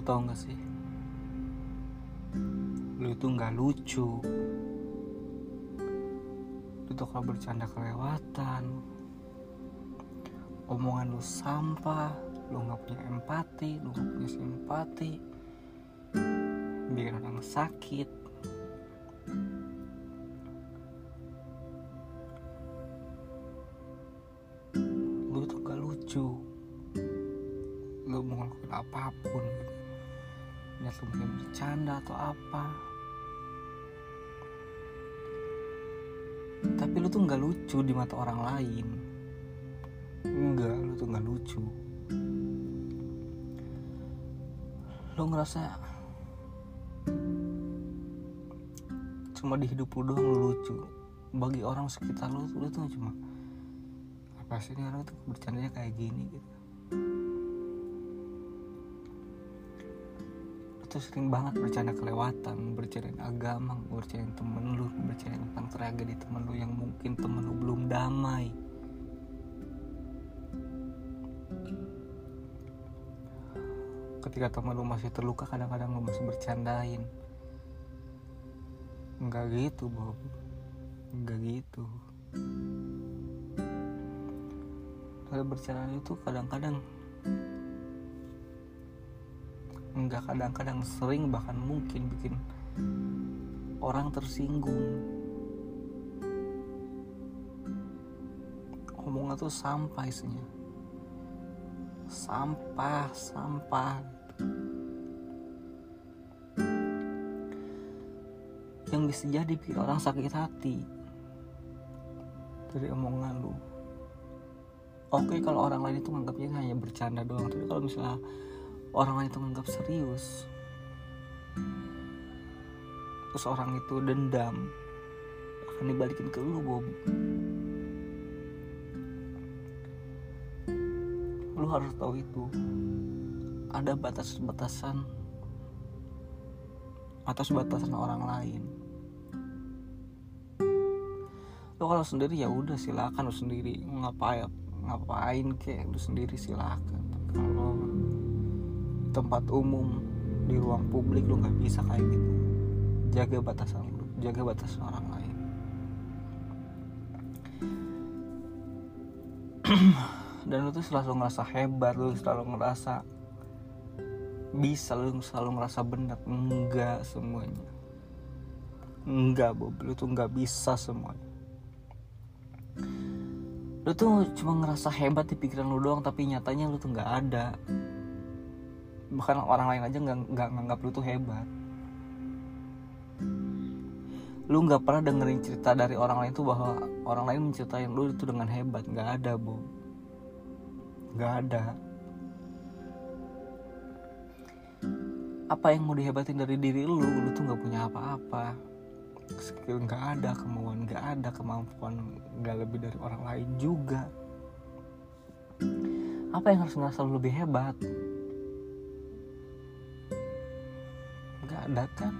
lu tau gak sih? Lu itu nggak lucu. Lu tuh kalau bercanda kelewatan. Omongan lu sampah lu nggak punya empati lu nggak punya simpati. Bikin orang sakit. Lu tuh gak lucu. Lu mau ngelakuin apa pun gitu lu mungkin bercanda atau apa. Tapi lu tuh nggak lucu di mata orang lain. Enggak lu tuh nggak lucu. Lu ngerasa cuma di hidup lu doang lu lucu. Bagi orang sekitar lu lu tuh cuma apa sih ini orang tuh bercandanya kayak gini? gitu tuh sering banget bercanda kelewatan bercandain agama bercandain temen lu bercandain tentang tragedi temen lu yang mungkin temen lu belum damai. Ketika temen lu masih terluka kadang-kadang lu masih bercandain. Enggak gitu Bob. Enggak gitu. Kalau bercanda itu kadang-kadang Enggak kadang-kadang sering bahkan mungkin bikin Orang tersinggung. Omongan tuh sampah isinya. Sampah, sampah. Yang bisa jadi bikin orang sakit hati dari omongan lu. Oke kalau orang lain itu nganggapnya hanya bercanda doang tapi kalau misalnya orang lain itu nganggap serius. Terus orang itu dendam. Akan dibalikin ke lu Bob. Lu harus tahu itu. Ada batas-batasan. Atas batasan orang lain. Lo kalau sendiri ya udah silakan lo sendiri. Ngapain ngapain kek lo sendiri silakan. Kalau tempat umum di ruang publik lo nggak bisa kayak gitu. Jaga batasan lo jaga batasan orang lain. Dan lu tuh selalu ngerasa hebat lu selalu ngerasa bisa lu selalu ngerasa benar enggak semuanya. Enggak Bob. Lu tuh nggak bisa semuanya. Lu tuh cuma ngerasa hebat di pikiran lu doang tapi nyatanya lu tuh nggak ada bahkan orang lain aja nggak nggak nganggap lu tuh hebat. Lu nggak pernah dengerin cerita dari orang lain tuh bahwa orang lain menceritain lu itu dengan hebat. Nggak ada Bob. Nggak ada. Apa yang mau dihebatin dari diri lu lu tuh nggak punya apa-apa. Skill nggak ada kemauan nggak ada kemampuan nggak lebih dari orang lain juga. Apa yang harus ngerasa lu lebih hebat kan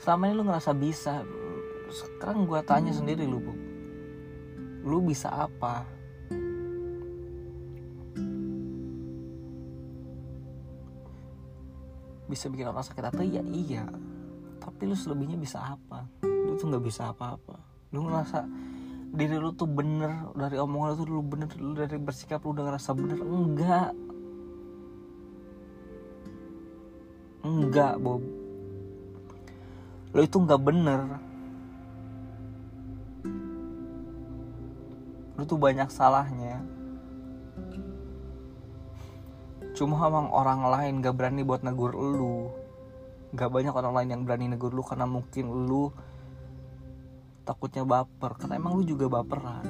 selama ini lu ngerasa bisa sekarang gua tanya sendiri lu bu. Lu bisa apa? Bisa bikin orang sakit hati ya iya. Tapi lu selebihnya bisa apa? Lu tuh nggak bisa apa-apa. Lu ngerasa diri lu tuh bener dari omongan lu tuh lu bener lu dari bersikap lu udah ngerasa bener enggak enggak Bob. Lu itu nggak bener. Lu tuh banyak salahnya. Cuma emang orang lain gak berani buat negur lu gak banyak orang lain yang berani negur lu karena mungkin lu takutnya baper. Karena emang lu juga baperan.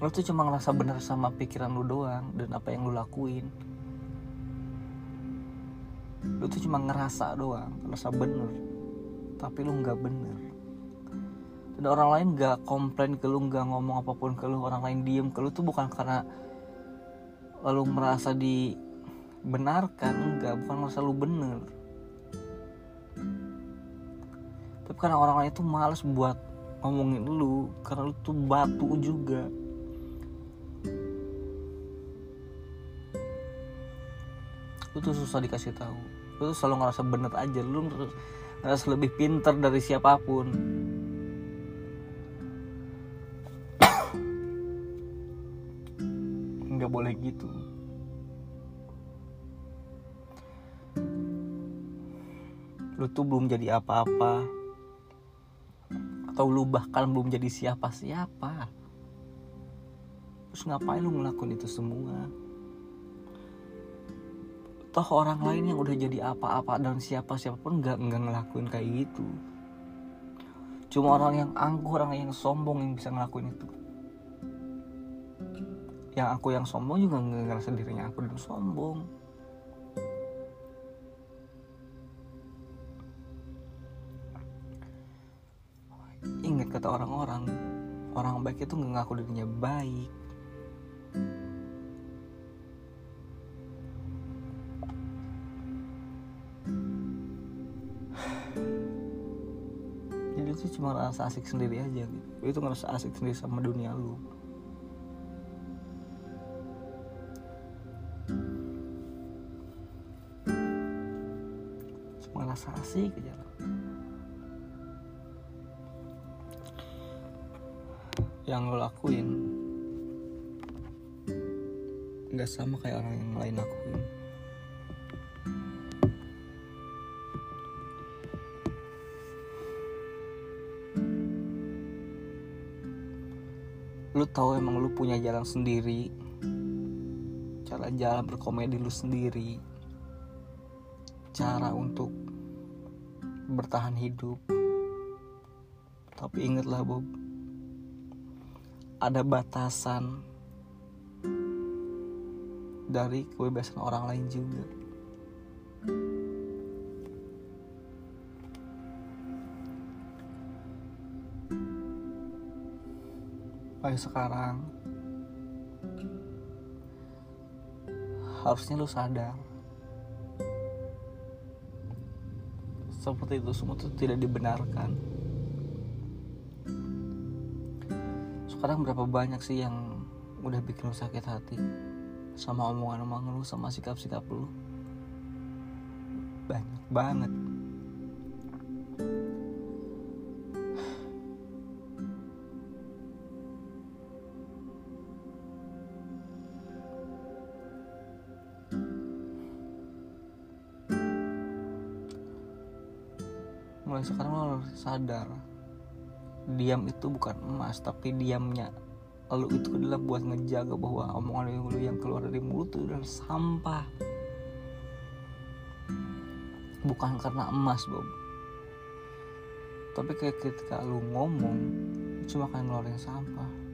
Lu tuh cuma ngerasa bener sama pikiran lu doang dan apa yang lu lakuin lu tuh cuma ngerasa doang ngerasa bener. Tapi lu nggak bener. Dan orang lain gak komplain ke lu nggak ngomong apa pun ke lu orang lain diem ke lu tuh bukan karena lalu merasa dibenarkan enggak bukan merasa lu bener. Tapi karena orang lain itu males buat ngomongin lu karena lu tuh batu juga tuh susah dikasih tahu. Lu tuh selalu ngerasa bener aja. Lu ngerasa lebih pinter dari siapa pun. Nggak boleh gitu. Lu tuh belum jadi apa-apa. Atau lu bahkan belum jadi siapa-siapa. Terus ngapain lu ngelakuin itu semua toh orang lain yang udah jadi apa-apa dan siapa-siapa pun nggak nggak ngelakuin kayak gitu. Cuma orang yang angkuh orang yang sombong yang bisa ngelakuin itu. Yang aku yang sombong juga nggak ngerasa dirinya aku dan sombong. Ingat kata orang-orang orang baik itu nggak ngaku dirinya baik jadi itu cuma rasa asik sendiri aja gitu. Itu ngerasa asik sendiri sama dunia lu. Cuma rasa asik aja yang lo lakuin nggak sama kayak orang yang lain lakuin lu tahu emang lu punya jalan sendiri. Cara jalan berkomedi lu sendiri. Cara untuk bertahan hidup. Tapi ingatlah Bob ada batasan dari kebebasan orang lain juga kayak sekarang? Harusnya lu sadar. Seperti itu semua itu tidak dibenarkan. Sekarang berapa banyak sih yang udah bikin lu sakit hati? Sama omongan-omongan lu sama sikap-sikap lu. Banyak banget mulai sekarang lo harus sadar diam itu bukan emas tapi diamnya. Lu itu adalah buat ngejaga bahwa omongan lu yang keluar dari mulut itu adalah sampah. Bukan karena emas Bob. Tapi kayak ketika lu ngomong cuma akan ngeluarin sampah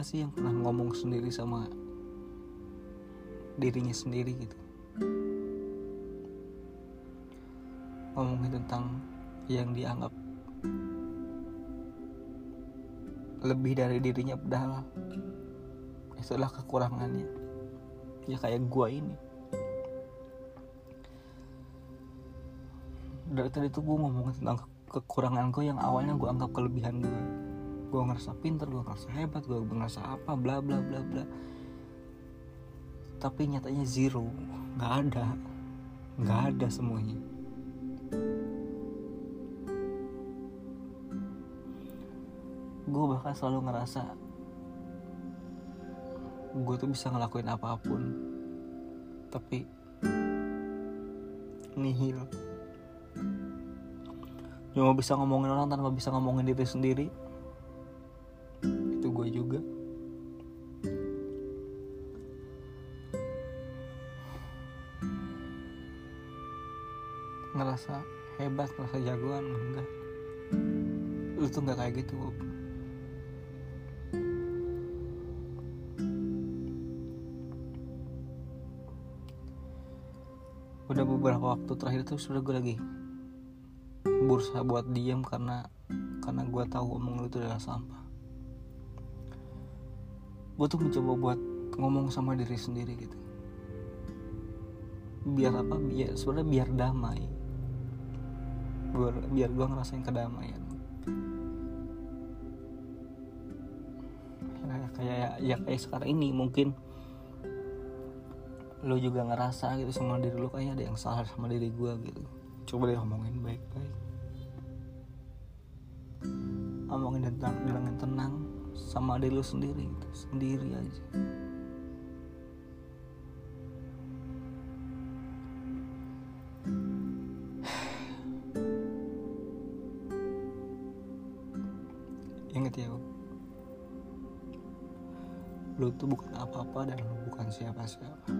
nggak sih yang pernah ngomong sendiri sama dirinya sendiri gitu? Ngomongin tentang yang dianggap lebih dari dirinya padahal itulah kekurangannya. Ya kayak gua ini. Dari tadi tuh gue ngomongin tentang kekurangan gue yang awalnya gue anggap kelebihan gue gue ngerasa pinter gue ngerasa hebat gue ngerasa apa bla bla bla bla. Tapi nyatanya zero. Nggak ada. Nggak ada semuanya. Gue bahkan selalu ngerasa gue tuh bisa ngelakuin apa pun. Tapi nihil. Cuma bisa ngomongin orang tanpa bisa ngomongin diri sendiri ngerasa hebat ngerasa jagoan enggak. Lu tuh nggak kayak gitu Bob. udah beberapa waktu terakhir tuh sudah gue lagi berusaha buat diam karena karena gue tahu omong lu itu adalah sampah. Gue tuh mencoba buat ngomong sama diri sendiri gitu. Biar apa? Biar sebenarnya biar damai biar, gue ngerasain kedamaian. Ya, kayak ya kayak sekarang ini mungkin lo juga ngerasa gitu sama diri lo kayaknya ada yang salah sama diri gue gitu. Coba deh ngomongin baik-baik. Ngomongin tentang dengan tenang sama diri lo sendiri gitu sendiri aja inget ya lo tuh bukan apa-apa dan lo bukan siapa-siapa